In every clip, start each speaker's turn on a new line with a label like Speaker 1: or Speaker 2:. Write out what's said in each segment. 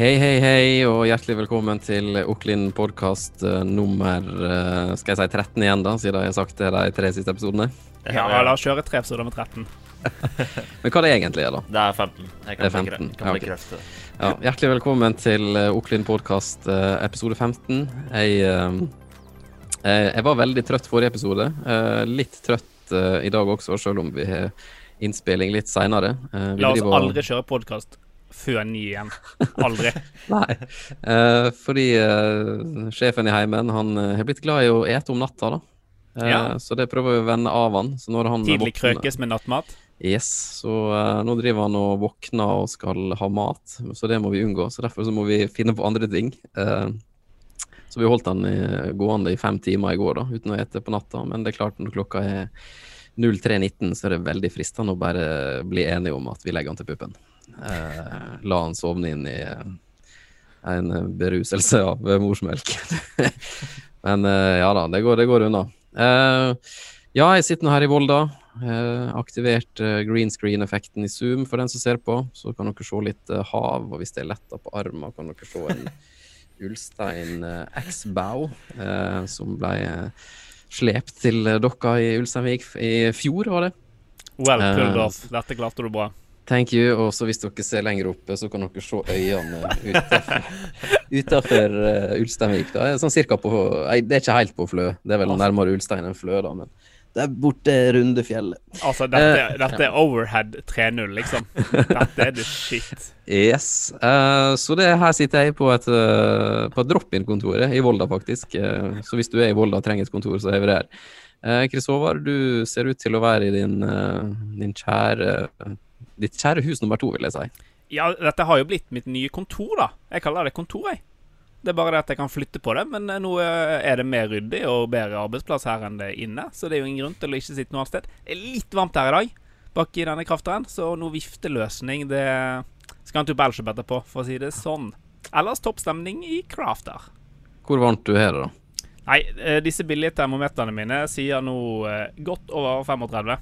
Speaker 1: Hei, hei, hei, og hjertelig velkommen til Oklin podkast nummer eh, skal jeg si 13 igjen, da, siden jeg har sagt det de tre siste episodene.
Speaker 2: Ja, la oss kjøre tre episoder med 13.
Speaker 1: Men hva det egentlig er, da?
Speaker 3: Det er 15. Jeg
Speaker 1: Det er
Speaker 3: kan,
Speaker 1: 15,
Speaker 3: bekrefte, kan bekrefte det.
Speaker 1: Ja, hjertelig velkommen til eh, Oklin podkast episode 15. Jeg, eh, eh, jeg var veldig trøtt forrige episode. Eh, litt trøtt eh, i dag også, selv om vi har innspilling litt seinere.
Speaker 2: La oss aldri kjøre podkast før ni igjen. Aldri.
Speaker 1: Nei, eh, fordi eh, sjefen i heimen han eh, har blitt glad i å ete om natta, da. Eh,
Speaker 2: Ja.
Speaker 1: Så det prøver vi å vende av han. Så når han
Speaker 2: Tidlig
Speaker 1: våkner-
Speaker 2: krøkes med nattmat.
Speaker 1: Yes, så eh, nå driver han og våkner og skal ha mat, så det må vi unngå. Så derfor så må vi finne på andre ting. Eh, så vi holdt han i, gående i fem timer i går, da, uten å ete på natta. Men det er klart, når klokka er 03.19, så er det veldig fristende å bare bli enige om at vi legger han til puppen. Eh, la han sovne inn i eh, en beruselse av morsmelk. Men eh, ja da, det går, det går unna. Eh, ja, jeg sitter nå her i Volda. Eh, aktivert eh, green screen-effekten i Zoom for den som ser på. Så kan dere se litt eh, hav, og hvis det er letta på armen, kan dere se en Ulstein eh, X-bow eh, som ble eh, slept til eh, dokka i Ulsteinvik i fjor, var det.
Speaker 2: Well
Speaker 1: Eh.
Speaker 2: pulled off. Dette klarte du bra.
Speaker 1: Thank you. Og så hvis dere ser lenger oppe, så kan dere se øynene utafor uh, Ulsteinvik. Da. Sånn cirka på Nei, det er ikke helt på Flø. Det er vel nærmere Ulstein enn Flø, da, men det er borte Rundefjellet.
Speaker 2: Altså, dette,
Speaker 1: uh,
Speaker 2: dette er overhead 3-0, liksom. Dette er the shit.
Speaker 1: Yes. Uh, så det her sitter jeg på et, uh, på et drop-in-kontoret i Volda, faktisk. Eh, så hvis du er i Volda og trenger et kontor, så er vi der. Uh, Chris Håvard, du ser ut til å være i din, eh, din kjære Ditt kjære hus nummer to, vil jeg si.
Speaker 2: Ja, dette har jo blitt mitt nye kontor, da. Jeg kaller det kontor, jeg. Det er bare det at jeg kan flytte på det, men eh, nå eh, er det mer ryddig og bedre arbeidsplass her enn det inne, så det er jo ingen grunn til å ikke sitte noe annet sted. Det er litt varmt her i dag, bak i denne krafteren, så noe vifteløsning, det skal han til Belgium etterpå, for å si det sånn. Ellers toppstemning i crafter.
Speaker 1: Hvor varmt du har det, da?
Speaker 2: Nei, eh, disse billige termometerne mine sier nå godt over 35.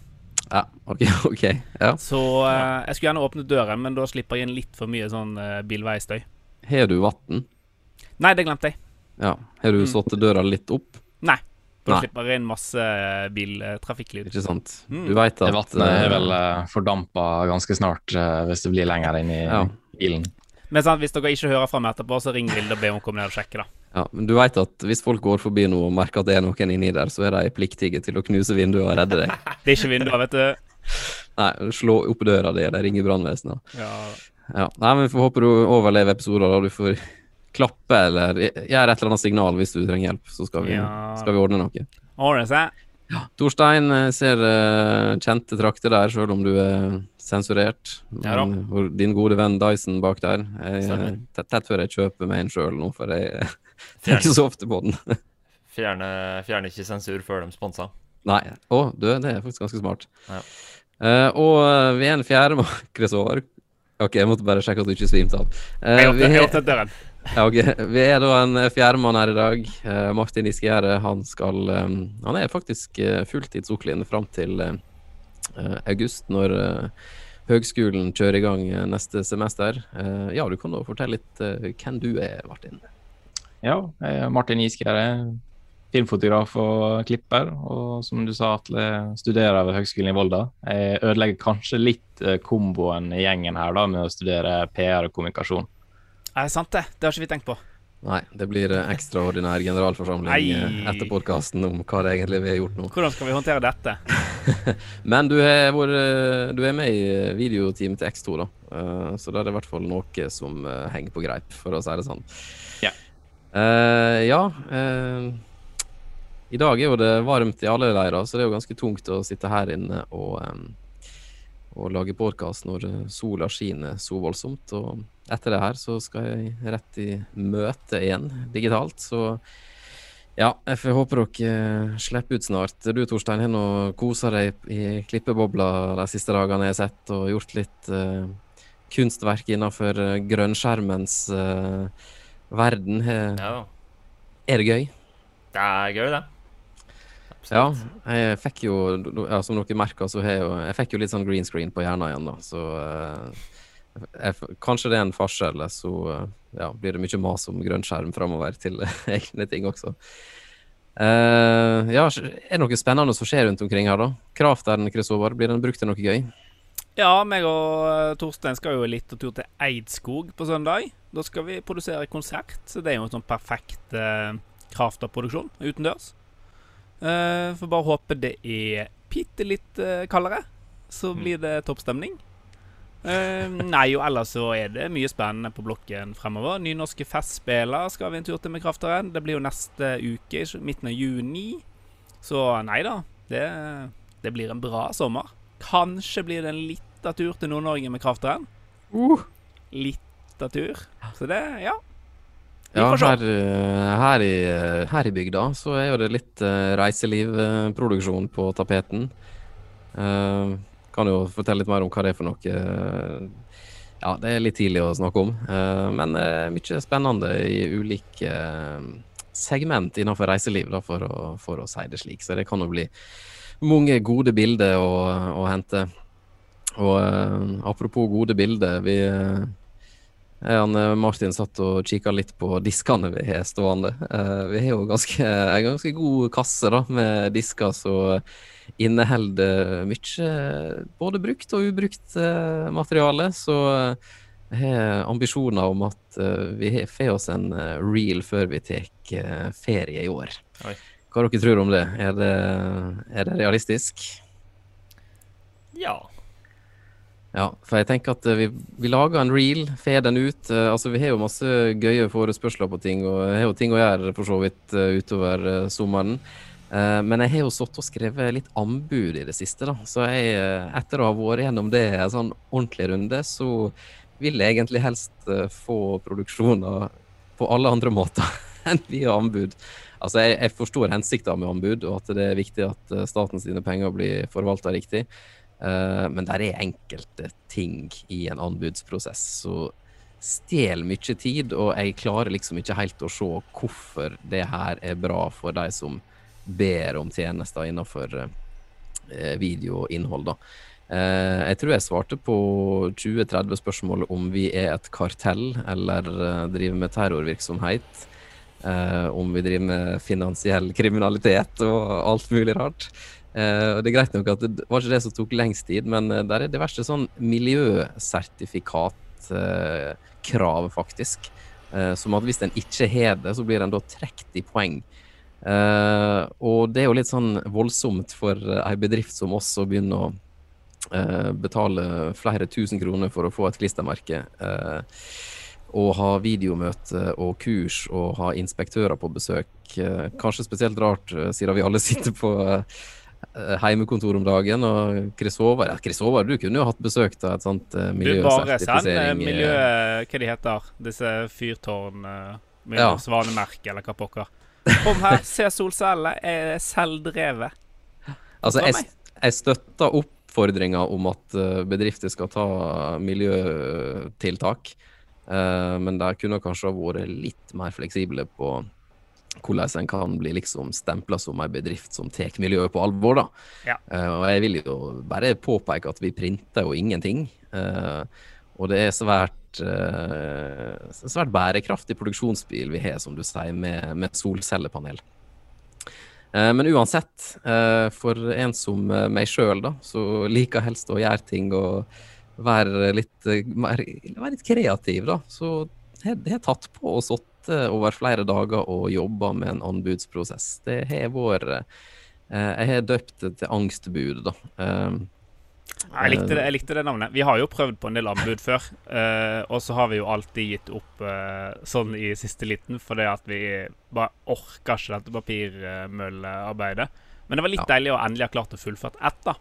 Speaker 1: Ja, OK. ok, ja.
Speaker 2: Så uh, jeg skulle gjerne åpnet døren, men da slipper jeg inn litt for mye sånn uh, bilveistøy.
Speaker 1: Har du vann?
Speaker 2: Nei, det glemte jeg.
Speaker 1: Ja. Har du satt døra litt opp?
Speaker 2: Nei. Da slipper jeg inn masse eh, biltrafikklyd.
Speaker 1: Ikke sant?
Speaker 2: Mm.
Speaker 1: Du veit at
Speaker 4: vannet er vel uh, fordampa ganske snart uh, hvis det blir lenger inn i
Speaker 1: Ja.
Speaker 4: bilen.
Speaker 2: Men sant, hvis dere ikke hører fra meg etterpå, så ring Vilde og be om å komme ned og sjekke, da.
Speaker 1: Ja, men Du veit at hvis folk går forbi nå og merker at det er noen inni der, så er de pliktige til å knuse vinduet og redde deg.
Speaker 2: Det er ikke vinduer, vet du.
Speaker 1: Nei, slå opp døra di eller ringe brannvesenet.
Speaker 2: Ja.
Speaker 1: Ja. Nei, men vi får håpe du overlever episoder, og du får klappe eller gjøre et eller annet signal hvis du trenger hjelp, så skal vi,
Speaker 2: Ja.
Speaker 1: skal vi ordne noe.
Speaker 2: Ordne seg.
Speaker 1: Torstein eh, ser uh, kjente trakter der, selv om du er sensurert.
Speaker 3: Ja da.
Speaker 1: Vår- din gode venn Dyson bak der. Jeg, eh, tett før jeg kjøper meg en sjøl nå, for jeg tenker så ofte på den.
Speaker 3: Fjerne, fjerne ikke sensur før de sponser.
Speaker 1: Nei. Å, du, det er faktisk ganske smart.
Speaker 3: Ja.
Speaker 1: Uh, og eh, vi er en fjerde Håvard. OK, jeg måtte bare sjekke at du ikke svimte av.
Speaker 2: Uh,
Speaker 1: vi
Speaker 2: døren.
Speaker 1: ja, okay. Vi er da en fjerdemann her i dag. Uh, Martin Iskegjerde, han skal um, Han er faktisk uh, fulltidsoklin fram til august, når høgskolen kjører i gang neste semester. Eh, ja, du kan da fortelle litt hvem du er, Martin.
Speaker 4: Ja, jeg er Martin Isgjerde, filmfotograf og klipper. Og som du sa, Atle, studerer ved Høgskolen i Volda. Jeg ødelegger kanskje litt eh, komboen i gjengen her da, med å studere PR og kommunikasjon.
Speaker 2: Er det sant, det? Det har ikke vi tenkt på.
Speaker 1: Nei, det blir eh, ekstraordinær generalforsamling
Speaker 2: Nei.
Speaker 1: eh, etter podkasten om hva det egentlig vi har gjort nå.
Speaker 2: Hvordan skal vi håndtere dette?
Speaker 1: Men du er, vår, eh, du er med i eh, videoteamet til X2, da. Eh, så da er det i hvert fall noe som eh, henger på greip, for å si det sånn.
Speaker 4: Ja.
Speaker 1: Eh, ja. Uh, I dag er jo det varmt i alle leirer, så det er jo ganske tungt å sitte her inne og, um, og lage podkast når sola skinner så voldsomt. Og etter det her så skal jeg rett i møte igjen digitalt, så ja, jeg håper dere slipper ut snart. Du Torstein, har nå kosa deg i klippebobla de siste dagene jeg har sett, og gjort litt uh, kunstverk innenfor uh, grønnskjermens eh, verden.
Speaker 3: Ja,
Speaker 1: Er det gøy?
Speaker 3: det er gøy, det.
Speaker 1: Ja, jeg fikk jo, ja, som dere merker, så har jeg jo Jeg fikk jo litt sånn green screen på hjernen igjen, da, så eh, jeg, kanskje det er en farse, eller så eh, ja, blir det mye mas om grønn skjerm framover til egne ting også. Uh, ja, er det noe spennende som skjer rundt omkring her, da? Krafteren, Håvard, blir den brukt til noe gøy?
Speaker 2: Ja, meg og eh, Torstein skal jo litt tur til Eidskog på søndag. Da skal vi produsere konsert, så det er jo en sånn perfekt uh, Krafta-produksjon utendørs. Eh, får bare håpe det er bitte litt eh, kaldere, så blir det toppstemning. Eh, nei, og ellers så er det mye spennende på blokken fremover. Nynorske festspiller skal vi en tur til med Krafteren. Det blir jo neste uke, midten av juni. Så nei da, det, det blir en bra sommer. Kanskje blir det en lita tur til Nord-Norge med Krafteren.
Speaker 1: Uh.
Speaker 2: Lita tur. Så det, ja. Vi
Speaker 1: Ja, her, eh, her, i, her i bygda så er jo det litt uh, reiselivproduksjon på tapeten. Uh, kan jo fortelle litt mer om hva det er for noe. eh, ja, det er litt tidlig å snakke om, uh, men uh, mye spennende i ulike eh, segment innenfor reiseliv, da, for, å, for å si det slik. Så det kan jo bli mange gode bilder å, å hente. Og eh, apropos gode bilder, vi eh, han, Martin satt og kikka litt på diskene vi har stående. Eh, vi har jo ganske, en ganske god kasse da, med disker som inneholder mye både brukt og ubrukt eh, materiale. Så eh, jeg har ambisjoner om at eh, vi får oss en eh, reel før vi tar eh, ferie i år.
Speaker 3: Oi.
Speaker 1: Hva dere tror om det? Er det, er det realistisk?
Speaker 3: Ja.
Speaker 1: Ja, for jeg tenker at eh, vi, vi lager en reel, får den ut. Eh, altså Vi har jo masse gøye forespørsler på ting, og jeg har jo ting å gjøre for så vidt eh, utover sommeren. Men jeg har jo stått og skrevet litt anbud i det siste, da. Så jeg, etter å ha vært gjennom det en sånn ordentlig runde, så vil jeg egentlig helst få produksjoner på alle andre måter enn via anbud. Altså, jeg, jeg forstår hensikten med anbud, og at det er viktig at statens penger blir forvalta riktig. Eh, men der er enkelte ting i en anbudsprosess som stjeler mye tid, og jeg klarer liksom ikke helt å se hvorfor det her er bra for de som ber om tjenester innenfor eh, videoinnhold. da. Eh, jeg tror jeg svarte på 20-30 spørsmål om vi er et kartell eller driver med terrorvirksomhet. om vi driver med finansiell kriminalitet og alt mulig rart. Eh, og det er greit nok at det var ikke det som tok lengst tid, men eh, der er diverse sånn miljøsertifikatkrav, faktisk. Eh, som at hvis en ikke har det, så blir en da trukket i poeng. Og det er jo litt sånn voldsomt for ei bedrift som oss å begynne å betale flere tusen kroner for å få et klistremerke. Og ha videomøte og kurs og ha inspektører på besøk. Kanskje spesielt rart, siden vi alle sitter på heimekontor om dagen. Og Chris Håvard, ja, Chris Håvard, du kunne jo hatt besøk av et sånt
Speaker 2: uh, send eh,
Speaker 1: miljøsertifisering.
Speaker 2: miljø... Hva de heter Disse fyrtårn... Uh, Med
Speaker 1: Ja.
Speaker 2: svanemerke, eller hva pokker. Kom her, se solceller. Er selvdrevet.
Speaker 1: Altså, jeg, jeg støtter oppfordringa om at eh, bedrifter skal ta miljøtiltak, uh, men de kunne kanskje vært litt mer fleksible på hvordan en kan bli liksom stempla som en bedrift som tar miljøet på alvor. da.
Speaker 2: Ja.
Speaker 1: Uh, og jeg vil jo bare påpeke at vi printer jo ingenting. Uh, og det er svært, uh, svært bærekraftig produksjonsbil vi har, som du sier, med, med solcellepanel. Men uansett, for en som meg sjøl, da, så liker helst å gjøre ting og være litt, være litt kreativ, da. Så jeg har tatt på og sittet over flere dager og jobba med en anbudsprosess. Det har vært eh, Jeg har døpt det til angstbud, da. Eh,
Speaker 2: Jeg likte, det, jeg likte det navnet. Vi har jo prøvd på en del anbud før. eh, og så har vi jo alltid gitt opp eh, sånn i siste liten fordi at vi bare orka ikke dette papirmøllearbeidet. Men det var litt
Speaker 1: Ja.
Speaker 2: deilig å endelig ha klart å fullføre ett, da.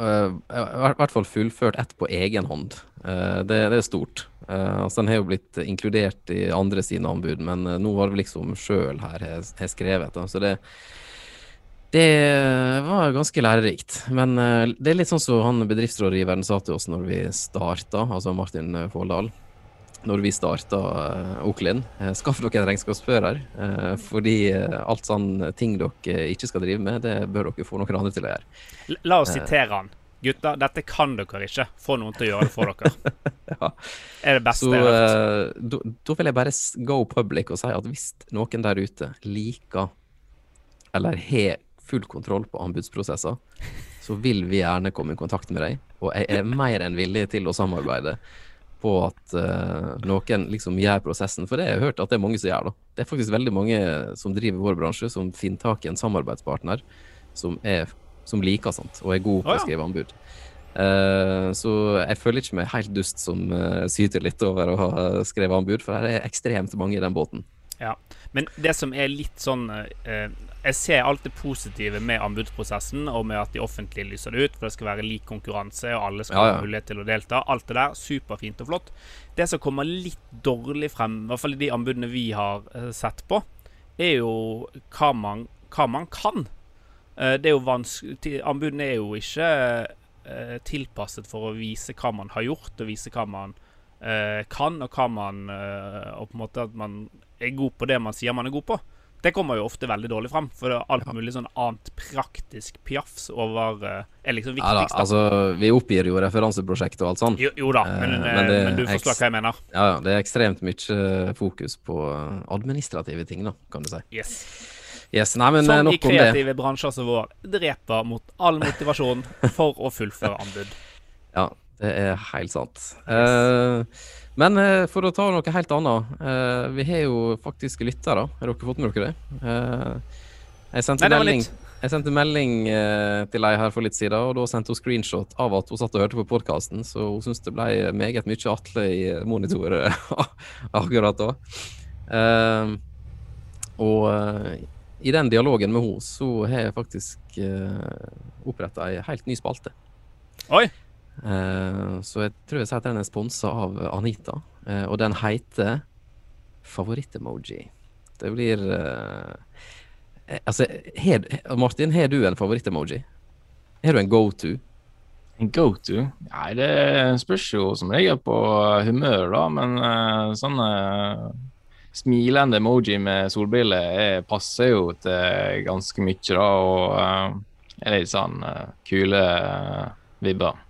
Speaker 1: Eh, I hvert fall fullført ett på egen hånd. Eh, det, det er stort. Uh, altså, den har jo blitt inkludert i andre sine anbud, men eh, nå var det liksom sjøl her har skrevet. Da. Så det, det var ganske lærerikt. Men eh, det er litt sånn som han bedriftsrådgiveren sa til oss når vi starta, altså Martin eh, Fåldal. Når vi starta uh, Oklin. eh, skaff dere en regnskapsfører. eh, fordi eh, alt sånn ting dere ikke skal drive med, det bør dere få noen andre til å gjøre.
Speaker 2: La oss sitere han. Gutter, dette kan dere ikke. Få noen til å gjøre det for dere. er det beste
Speaker 1: Så
Speaker 2: jeg har
Speaker 1: eh, da da vil jeg bare go public og si at hvis noen der ute liker eller har full kontroll på anbudsprosesser, så vil vi gjerne komme i kontakt med deg. Og jeg er mer enn villig til å samarbeide på at uh, noen liksom gjør prosessen. For det har jeg hørt at det er mange som gjør. da. Det er faktisk veldig mange som driver vår bransje, som finner tak i en samarbeidspartner som, er, som liker sånt, og er god på
Speaker 2: Å,
Speaker 1: skrive anbud. Uh, så jeg føler ikke meg helt dust som uh, syter litt over å ha skrevet anbud, for det er ekstremt mange i den båten.
Speaker 2: Ja. Men det som er litt sånn eh, Jeg ser alt det positive med anbudsprosessen, og med at de offentlige lyser det ut, for det skal være lik konkurranse, og alle skal
Speaker 1: Ja, ja.
Speaker 2: ha mulighet til å delta. Alt det der, superfint og flott. Det som kommer litt dårlig frem, i hvert fall i de anbudene vi har eh, sett på, er jo hva man, hva man kan. Eh, det er jo vanskelig Anbudene er jo ikke eh, tilpasset for å vise hva man har gjort, og vise hva man eh, kan, og hva man eh, Og på en måte at man er god på det man sier man er god på. Det kommer jo ofte veldig dårlig frem, for det er alt mulig sånn annet praktisk pjafs over eh, er liksom viktigst. da.
Speaker 1: altså, vi oppgir jo referanseprosjekt og alt sånt.
Speaker 2: jo, jo da, men,
Speaker 1: Eh, men, det,
Speaker 2: men,
Speaker 1: du
Speaker 2: forstår hva jeg mener.
Speaker 1: Ja, ja, det er ekstremt mye eh, fokus på eh, administrative ting, da, kan du si.
Speaker 2: Yes.
Speaker 1: Yes, nei, men eh,
Speaker 2: Som
Speaker 1: nok det.
Speaker 2: kreative bransjer som vår dreper mot all motivasjon for å fullføre anbud.
Speaker 1: Ja, det er helt sant. Eh, men eh, for å ta noe helt annet. eh, vi har jo faktisk lyttere. Har dere fått med dere det? Eh, jeg sendte
Speaker 2: Nei, det
Speaker 1: melding, jeg sendte melding eh, til ei her for litt siden, og da sendte hun screenshot av at hun satt og hørte på podkasten, så hun syntes det ble meget mye Atle i monitor akkurat da. Eh, og eh, i den dialogen med henne, så har jeg faktisk uh, oppretta ei helt ny spalte.
Speaker 2: Oi!
Speaker 1: Eh, så jeg tror jeg sier at den er sponsa av Anita, eh, og den heter Favoritt-emoji. Det blir eh, Altså, her, Martin, har du en favorittemoji? Har du en go-to?
Speaker 4: En go-to? Nei, det spørs jo som regel på humør, da. Men uh, sånn eh, smilende emoji med solbriller passer jo til ganske mye, da. Og uh, er litt sånn uh, kule vibber.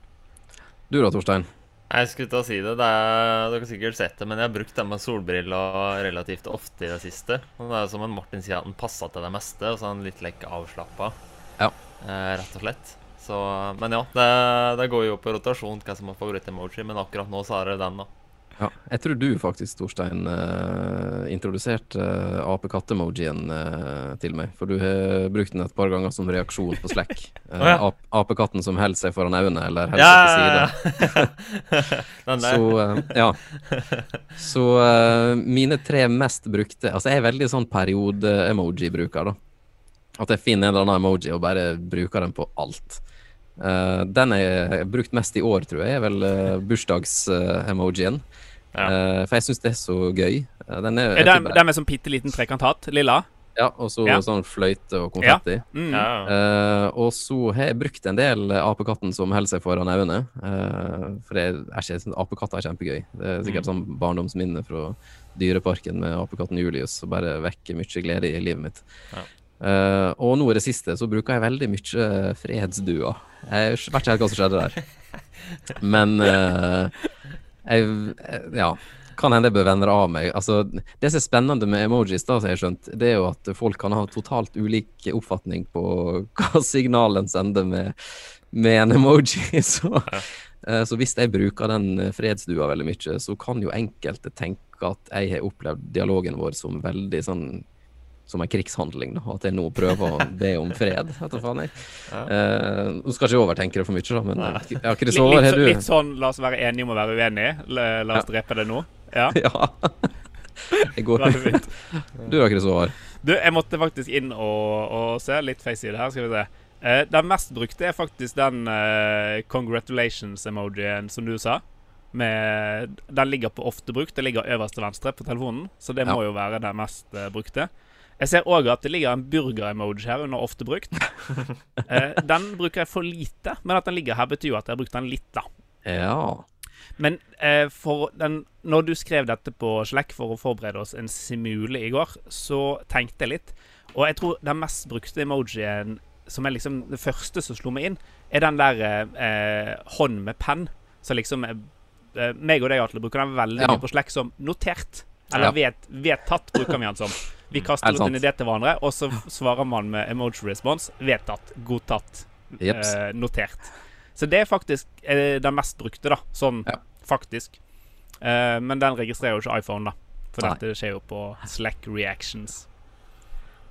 Speaker 1: Du da, Torstein?
Speaker 3: Jeg skulle til å si det. det er, dere har sikkert sett det, men jeg har brukt den med solbriller relativt ofte i det siste. Og det er som en Martin sier, at den passer til det meste, og så er den litt like avslappa.
Speaker 1: Ja.
Speaker 3: Eh, rett og slett. Så, men ja, det, det går jo på rotasjon hva som er favoritt-emoji, men akkurat nå så er det den, da.
Speaker 1: Ja. Jeg tror du faktisk, Torstein, uh, introduserte uh, apekatt-emojien uh, til meg. For du har brukt den et par ganger som reaksjon på Slack. Uh,
Speaker 3: oh, ja.
Speaker 1: ap apekatten som holder seg foran øynene, eller holder seg til side.
Speaker 3: ja, ja.
Speaker 1: Så eh, ja. Så eh, mine tre mest brukte Altså, jeg er veldig sånn periode-emoji-bruker, da. At jeg finner en eller annen emoji og bare bruker den på alt. Eh, den jeg har brukt mest i år, tror jeg, er vel uh, bursdags-emojien.
Speaker 3: Ja.
Speaker 1: for jeg syns det er så gøy. Den er,
Speaker 2: Er
Speaker 1: jeg
Speaker 2: den,
Speaker 1: tipper-
Speaker 2: den med sånn bitte liten trekanthatt? Lilla?
Speaker 1: Ja, og så
Speaker 2: Ja.
Speaker 1: sånn fløyte og konfetti.
Speaker 2: Mm.
Speaker 3: Ja, Mm.
Speaker 1: Eh, og så har jeg brukt en del apekatten som holder seg foran øynene. Eh, for jeg, er ikke, apekatter er kjempegøy. Det er sikkert sånn barndomsminne fra Dyreparken med apekatten Julius, som bare vekker mye glede i livet mitt. Eh, og nå i det siste så bruker jeg veldig mye fredsdua. Jeg vet ikke helt hva som skjedde der. Men uh, jeg, ja, kan hende jeg bør vende av meg. Altså, det som er spennende med emojis, da, som jeg skjønt, det er jo at folk kan ha totalt ulik oppfatning på hva signalen sender med, med en emoji. Så, uh, så hvis jeg bruker den fredsdua veldig mye, så kan jo enkelte tenke at jeg har opplevd dialogen vår som veldig sånn som en krigshandling, da. At jeg nå prøver å be om fred. Vet faen jeg. Eh, nå skal ikke jeg overtenke det for mye, da, men eh, ja,
Speaker 2: Litt,
Speaker 1: har du
Speaker 2: litt sånn la oss være enige om å være uenige. La, oss drepe det nå. Ja,
Speaker 1: Ja. Jeg går
Speaker 2: veldig fint.
Speaker 1: Du da, Håvard?
Speaker 2: Du, jeg måtte faktisk inn og, og se litt face i det her. Skal vi se. Eh, den mest brukte er faktisk den uh, congratulations-emojien som du sa. Med, den ligger på ofte brukt. Det ligger øverst til venstre på telefonen. Så det
Speaker 1: Ja.
Speaker 2: må jo være den mest uh, brukte. Jeg ser òg at det ligger en burger-emoji her under ofte brukt. Eh, den bruker jeg for lite, men at den ligger her, betyr jo at jeg har brukt den litt, da.
Speaker 1: Ja.
Speaker 2: Men eh, for den, når du skrev dette på Slack for å forberede oss en simule i går, så tenkte jeg litt. Og jeg tror den mest brukte emojien, som er liksom det første som slo meg inn, er den der eh, hånd med penn. Så liksom eh, meg og deg, Atle, bruker den veldig
Speaker 1: Ja.
Speaker 2: mye på Slack som notert. Eller
Speaker 1: Ja.
Speaker 2: vet, vedtatt, bruker vi den som. Vi kaster
Speaker 1: Helt
Speaker 2: ut en idé til hverandre, og så svarer man med emoji response. Vedtatt, godtatt, eh, notert. Så det er faktisk eh, den mest brukte, da. Sånn
Speaker 1: Ja.
Speaker 2: faktisk. Eh, men den registrerer jo ikke iPhone, da. For
Speaker 1: Nei.
Speaker 2: dette skjer jo på Slack Reactions.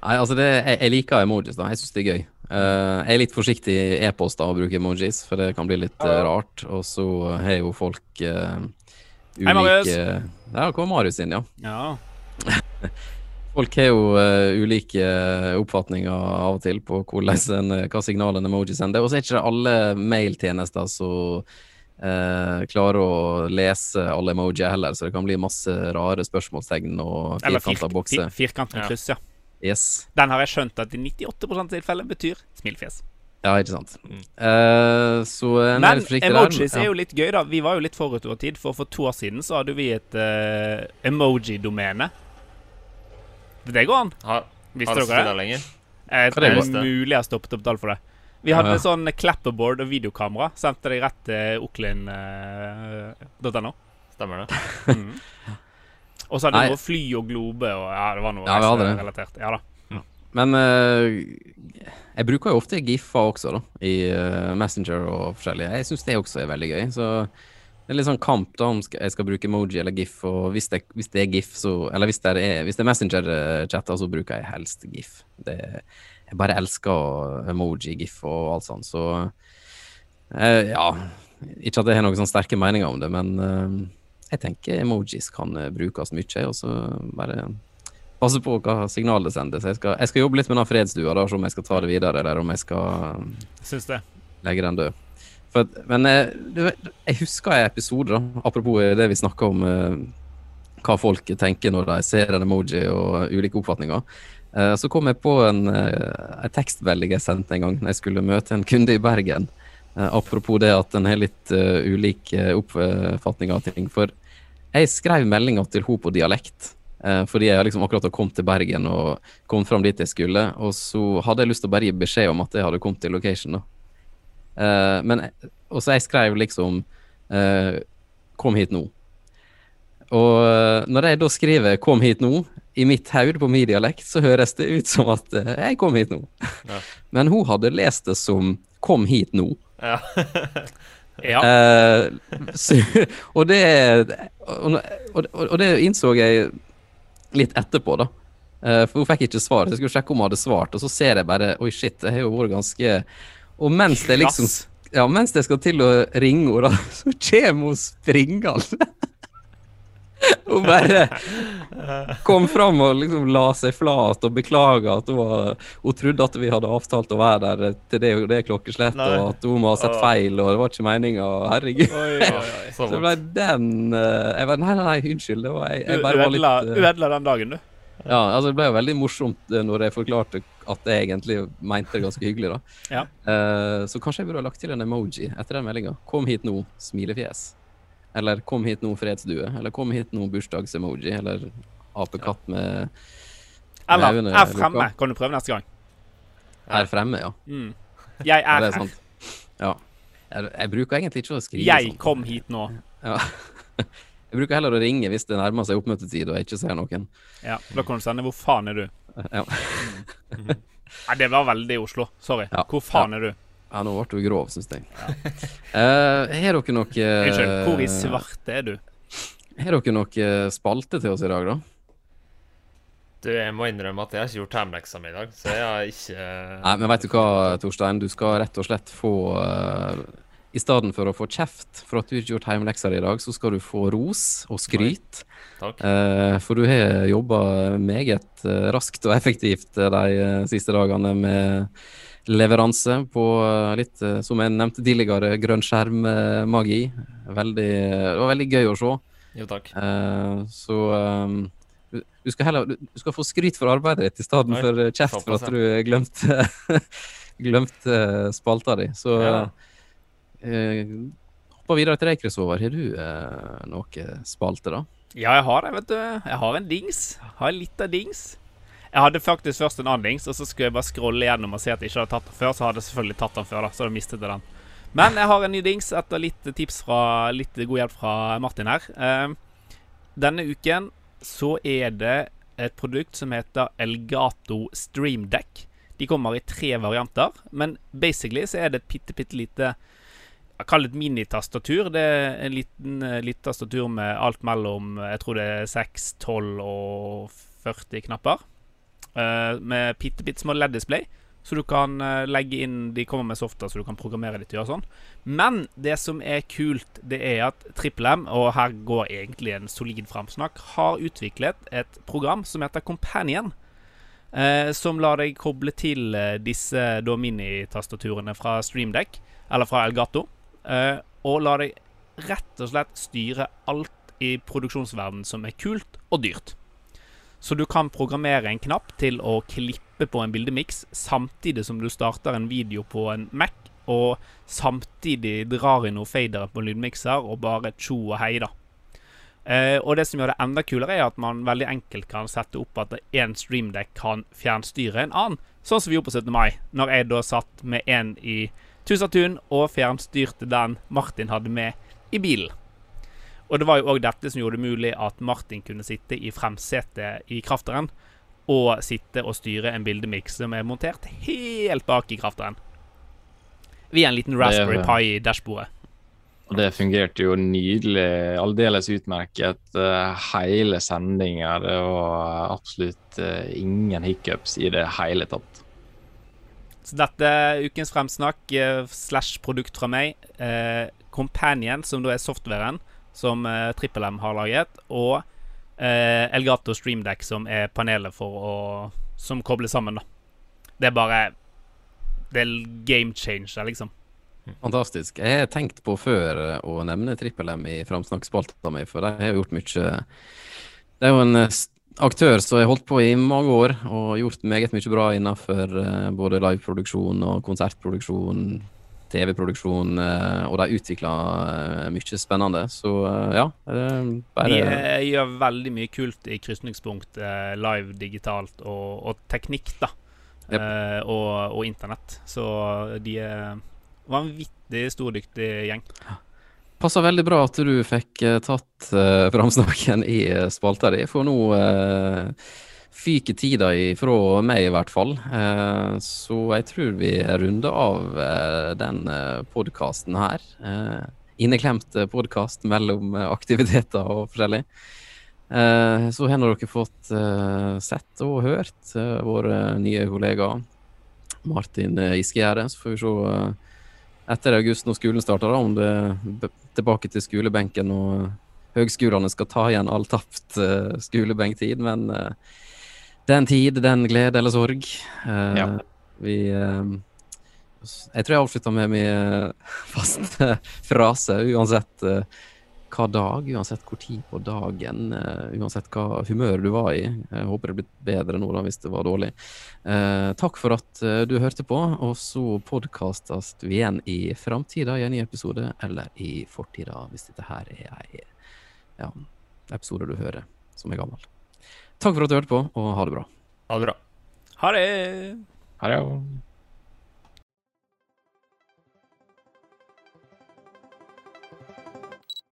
Speaker 1: Nei, altså det, jeg, jeg liker emojis, da. Jeg syns det er gøy. Uh, jeg er litt forsiktig i e-post da å bruke emojis, for det kan bli litt uh, rart. Og så har jo folk uh,
Speaker 2: Hei, Marius.
Speaker 1: ulike Der kom Marius inn, ja.
Speaker 2: Ja.
Speaker 1: Folk har jo uh, ulike oppfatninger av og til på en, hva signal en emoji sender. Og så er ikke det alle mailtjenester som uh, klarer å lese alle emojier heller, så det kan bli masse rare spørsmålstegn og firkanta bokser.
Speaker 2: fir, firkant med kryss, ja.
Speaker 1: Yes.
Speaker 2: Den har jeg skjønt at i 98 tilfelle betyr smilefjes.
Speaker 1: Ja, ikke sant. Eh, så en
Speaker 2: Men
Speaker 1: er
Speaker 2: emojis
Speaker 1: der.
Speaker 2: er jo litt gøy, da. Vi var jo litt forut over tid, for for to år siden så hadde vi et eh, emoji-domene. Det går an.
Speaker 3: Har,
Speaker 2: Visste
Speaker 3: har
Speaker 2: dere det?
Speaker 3: det lenger?
Speaker 2: Jeg tror
Speaker 1: det
Speaker 2: det er mulig jeg har stoppet opp tall for det. Vi hadde
Speaker 1: Ja.
Speaker 2: sånn clapperboard og videokamera. Sendte deg rett til oklin.no.
Speaker 3: Stemmer det?
Speaker 2: Mm. Og så hadde vi noe fly og globe og Ja, det var noe
Speaker 1: Ja, det.
Speaker 2: relatert. Ja da.
Speaker 1: Men uh, jeg bruker jo ofte GIF-er også, da. I uh, Messenger og forskjellig. Jeg syns det også er veldig gøy. Så det er litt sånn kamp da om jeg skal bruke emoji eller GIF. Og hvis det, hvis det er GIF, så Eller hvis det er, hvis det er Messenger-chatter, så bruker jeg helst GIF. Det, jeg bare elsker emoji, GIF og alt sånt, så eh, Ja. Ikke at jeg har noen sånn sterke meninger om det, men eh, jeg tenker emojis kan eh, brukes mye, og så bare passe på hva signal det sender. Jeg skal, jeg skal jobbe litt med den fredsdua, da, se om jeg skal ta det videre, eller om jeg skal
Speaker 2: Syns det.
Speaker 1: legge den død. At- men jeg, jeg husker en episode, da, apropos det vi snakka om eh, hva folk tenker når de ser en emoji og ulike oppfatninger. Eh, så kom jeg på en, eh, en tekstmelding jeg sendte en gang når jeg skulle møte en kunde i Bergen. Eh, apropos det at en har litt eh, ulik eh, oppfatning av ting. For jeg skrev meldinga til henne på dialekt. eh, fordi jeg liksom akkurat har kommet til Bergen og kommet fram dit jeg skulle. Og så hadde jeg lyst til å bare gi beskjed om at jeg hadde kommet til location. da. Eh, men, og så jeg skrev liksom uh, 'Kom hit nå'. Og eh, når jeg da skriver 'kom hit nå' i mitt hode på min dialekt, så høres det ut som at uh, 'jeg kom hit nå'.
Speaker 3: Ja.
Speaker 1: Men hun hadde lest det som 'kom hit nå'.
Speaker 3: Ja.
Speaker 2: Ja.
Speaker 1: Eh, så, og det og, og, og det innså jeg litt etterpå, da. Eh, for hun fikk ikke svar. Så jeg skulle sjekke om hun hadde svart, og så ser jeg bare Oi, shit, det har jo vært ganske Og mens det liksom Ja, mens jeg skal til å ringe henne, så kommer hun springende. Hun bare kom fram og liksom la seg flat og beklaga at hun, var, hun trodde at vi hadde avtalt å være der til det det klokkeslettet, og at hun må ha sett feil, og det var ikke meninga. Herregud.
Speaker 2: Oi, oi, oi.
Speaker 3: Så
Speaker 1: det ble den eh, Jeg var Nei, nei, nei, unnskyld. Det var jeg, jeg var
Speaker 2: ødela,
Speaker 1: litt eh,
Speaker 2: ødela den dagen, du.
Speaker 1: Ja, altså det ble jo veldig morsomt eh, når jeg forklarte at jeg egentlig mente det ganske hyggelig, da.
Speaker 2: Ja.
Speaker 1: Uh, så kanskje jeg burde ha lagt til en emoji etter den meldinga. Kom hit nå, smilefjes. Eller kom hit nå, fredsdue. Eller kom hit nå, bursdagsemoji. Eller apekatt med
Speaker 2: Eller
Speaker 1: Øynene
Speaker 2: er fremme. Kan du prøve neste gang?
Speaker 1: Er fremme, ja.
Speaker 2: Mm. Jeg er
Speaker 1: er
Speaker 2: her.
Speaker 1: Ja. Jeg, jeg bruker egentlig ikke å skrive sånn.
Speaker 2: Jeg kom hit nå.
Speaker 1: Ja. Jeg bruker heller å ringe hvis det nærmer seg oppmøtetid og jeg ikke ser noen.
Speaker 2: Ja, Da kan du sende 'Hvor faen er du?'
Speaker 1: Ja.
Speaker 2: Nei, det var veldig Oslo. Sorry.
Speaker 1: Ja.
Speaker 2: Hvor faen er du?
Speaker 1: Ja, nå ble du grov, syns jeg. Eh, har dere noe
Speaker 2: Unnskyld. Hvor i svarte er du?
Speaker 1: Har dere noe spalte til oss i dag, da?
Speaker 3: Du, jeg må innrømme at jeg har ikke gjort hjemmeleksa mi i dag, så jeg har ikke
Speaker 1: Nei, men vet du hva, Torstein? Du skal rett og slett få uh, I stedet for å få kjeft for at du ikke har gjort hjemmeleksa di i dag, så skal du få ros og skryt. Eh, for du har jobba meget eh, raskt og effektivt eh, de eh, siste dagene med leveranse på litt, som jeg nevnte tidligere, grønn skjerm-magi. Veldig, det var veldig gøy å se.
Speaker 3: Jo, takk.
Speaker 1: Eh, så um, du, skal heller du, skal få skryt for arbeidet ditt i stedet for kjeft for at du glemte glemte spalta di. Så
Speaker 3: Ja.
Speaker 1: Uh, hopper videre til deg, Kristover. Har du eh, noe spalte, da?
Speaker 2: Ja, jeg har det, vet du. Jeg har en dings. Jeg har en av dings. Jeg hadde faktisk først en annen dings, og så skulle jeg bare scrolle gjennom og se at jeg ikke hadde tatt den før. Så hadde jeg selvfølgelig tatt den før, da, så da mistet jeg den. Men jeg har en ny dings etter litt tips fra Litt god hjelp fra Martin her. Eh, denne uken så er det et produkt som heter Elgato Stream Deck. De kommer i tre varianter, men basically så er det et bitte, bitte lite jeg kaller det et minitastatur. Det er en liten, eh, liten tastatur med alt mellom jeg tror det er 6, 12 og 40 knapper. Uh, med bitte, bitte små LED-display. Så du kan uh, legge inn De kommer med softer, så du kan programmere de til å gjøre sånn. Men det som er kult, det er at Triple M, og her går egentlig en solid framsnakk, har utviklet et program som heter Companion. Uh, som lar deg koble til disse da minitastaturene fra Streamdeck, eller fra Elgato. Eh, og lar deg rett og slett styre alt i produksjonsverdenen som er kult og dyrt. Så du kan programmere en knapp til å klippe på en bildemiks samtidig som du starter en video på en Mac, og samtidig drar inn noen fadere på en lydmikser og bare tjo og hei, da. Eh, og det som gjør det enda kulere, er at man veldig enkelt kan sette opp at én streamdeck kan fjernstyre en annen. Sånn som vi gjorde på 17. mai, når jeg da satt med en i Tusatun og fjernstyrte den Martin hadde med i bilen. Og det var jo òg dette som gjorde det mulig at Martin kunne sitte i fremsetet i krafteren og sitte og styre en bildemiks som er montert helt bak i krafteren. Via en liten Raspberry Pi i dashbordet.
Speaker 4: Og det fungerte jo nydelig, aldeles utmerket uh, hele sendinga. Det var absolutt uh, ingen hiccups i det hele tatt.
Speaker 2: Så dette er ukens fremsnakk uh, slash produkt fra meg. Companion, som da er softwaren som uh, Trippel M har laget, og Elgato Streamdeck, som er panelet for å Som kobler sammen, da. Det er bare Det er game changer, liksom.
Speaker 1: Fantastisk. Jeg har tenkt på før å nevne Trippel M i framsnakkspalta mi, for de har gjort mye Det er jo en aktør som har holdt på i mange år og gjort meget mye bra innenfor både liveproduksjon og konsertproduksjon, TV-produksjon, og de utvikler mye spennende. Så ja.
Speaker 2: Bare... De gjør veldig mye kult i krysningspunkt live digitalt og, og teknikk, da. Yep. Og, og internett. Så de er vanvittig stordyktig gjeng.
Speaker 1: Passer veldig bra at du fikk uh, tatt uh, framsnakken i uh, spalta di, for nå uh, fyker tida ifra meg, i hvert fall. Uh, så jeg tror vi runder av uh, den uh, podkasten her. inneklemt podkast mellom aktiviteter og forskjellig. så har dere fått sett og hørt våre nye kollega Martin Iskegjerde. Så får vi se etter august, når skolen starter, om det er tilbake til skolebenken og høgskolene skal ta igjen all tapt uh, skolebenktid. Men uh, den tid, den glede eller sorg. Uh, ja. Vi Jeg tror jeg avslutter med min faste frase, uansett hva dag, uansett hvor tid på dagen, uh, uansett hva humør du var i. Jeg håper det blir bedre nå da, hvis det var dårlig. Uh, takk for at uh, du hørte på, og så podkastes vi igjen i framtida i en ny episode, eller i fortida, hvis dette her er ei ja, episode du hører som er gammel. Takk for at du hørte på, og ha det bra.
Speaker 3: Ha det bra.
Speaker 2: Ha det.
Speaker 4: Ha det.